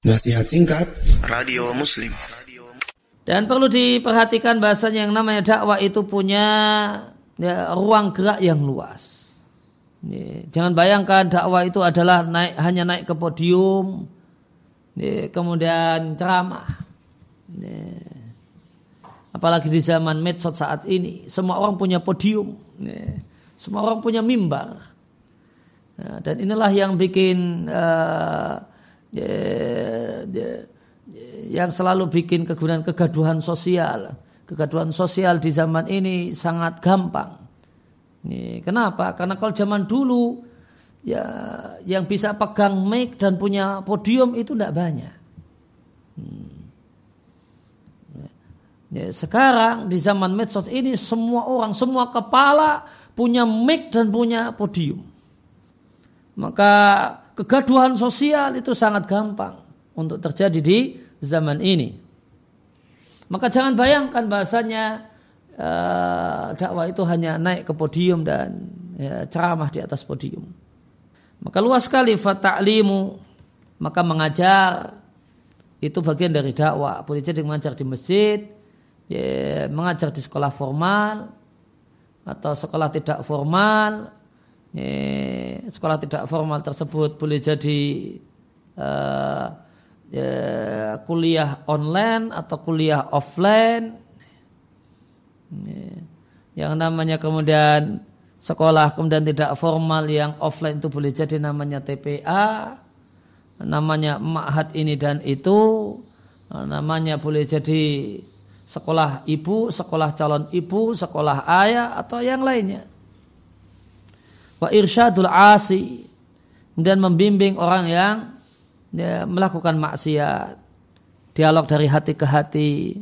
Nasihat singkat Radio Muslim Dan perlu diperhatikan bahasanya yang namanya dakwah itu punya ya, ruang gerak yang luas. Ya, jangan bayangkan dakwah itu adalah naik hanya naik ke podium, ya, kemudian ceramah. Ya. Apalagi di zaman medsos saat ini, semua orang punya podium, ya. semua orang punya mimbar. Dan inilah yang bikin uh, ya, yang selalu bikin kegunaan kegaduhan sosial. Kegaduhan sosial di zaman ini sangat gampang. Ini, kenapa? Karena kalau zaman dulu ya yang bisa pegang mic dan punya podium itu tidak banyak. Hmm. Ya, sekarang di zaman medsos ini semua orang, semua kepala punya mic dan punya podium. Maka kegaduhan sosial itu sangat gampang untuk terjadi di zaman ini. Maka jangan bayangkan bahasanya uh, dakwah itu hanya naik ke podium dan ya, ceramah di atas podium. Maka luas sekali fata'limu, maka mengajar itu bagian dari dakwah. Boleh jadi mengajar di masjid, ya, mengajar di sekolah formal atau sekolah tidak formal. Ya, sekolah tidak formal tersebut boleh jadi uh, ya, kuliah online atau kuliah offline ya, yang namanya kemudian sekolah kemudian tidak formal yang offline itu boleh jadi namanya TPA namanya ma'had ini dan itu namanya boleh jadi sekolah ibu, sekolah calon ibu, sekolah ayah atau yang lainnya. Wa irsyadul asi. Dan membimbing orang yang ya, melakukan maksiat, dialog dari hati ke hati,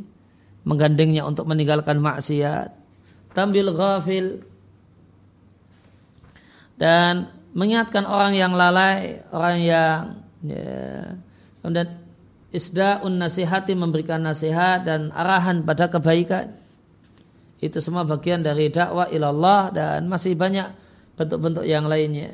menggandengnya untuk meninggalkan maksiat, tambil ghafil, dan mengingatkan orang yang lalai, orang yang ya, kemudian isda'un nasihati memberikan nasihat dan arahan pada kebaikan. Itu semua bagian dari dakwah ilallah dan masih banyak bentuk-bentuk yang lainnya.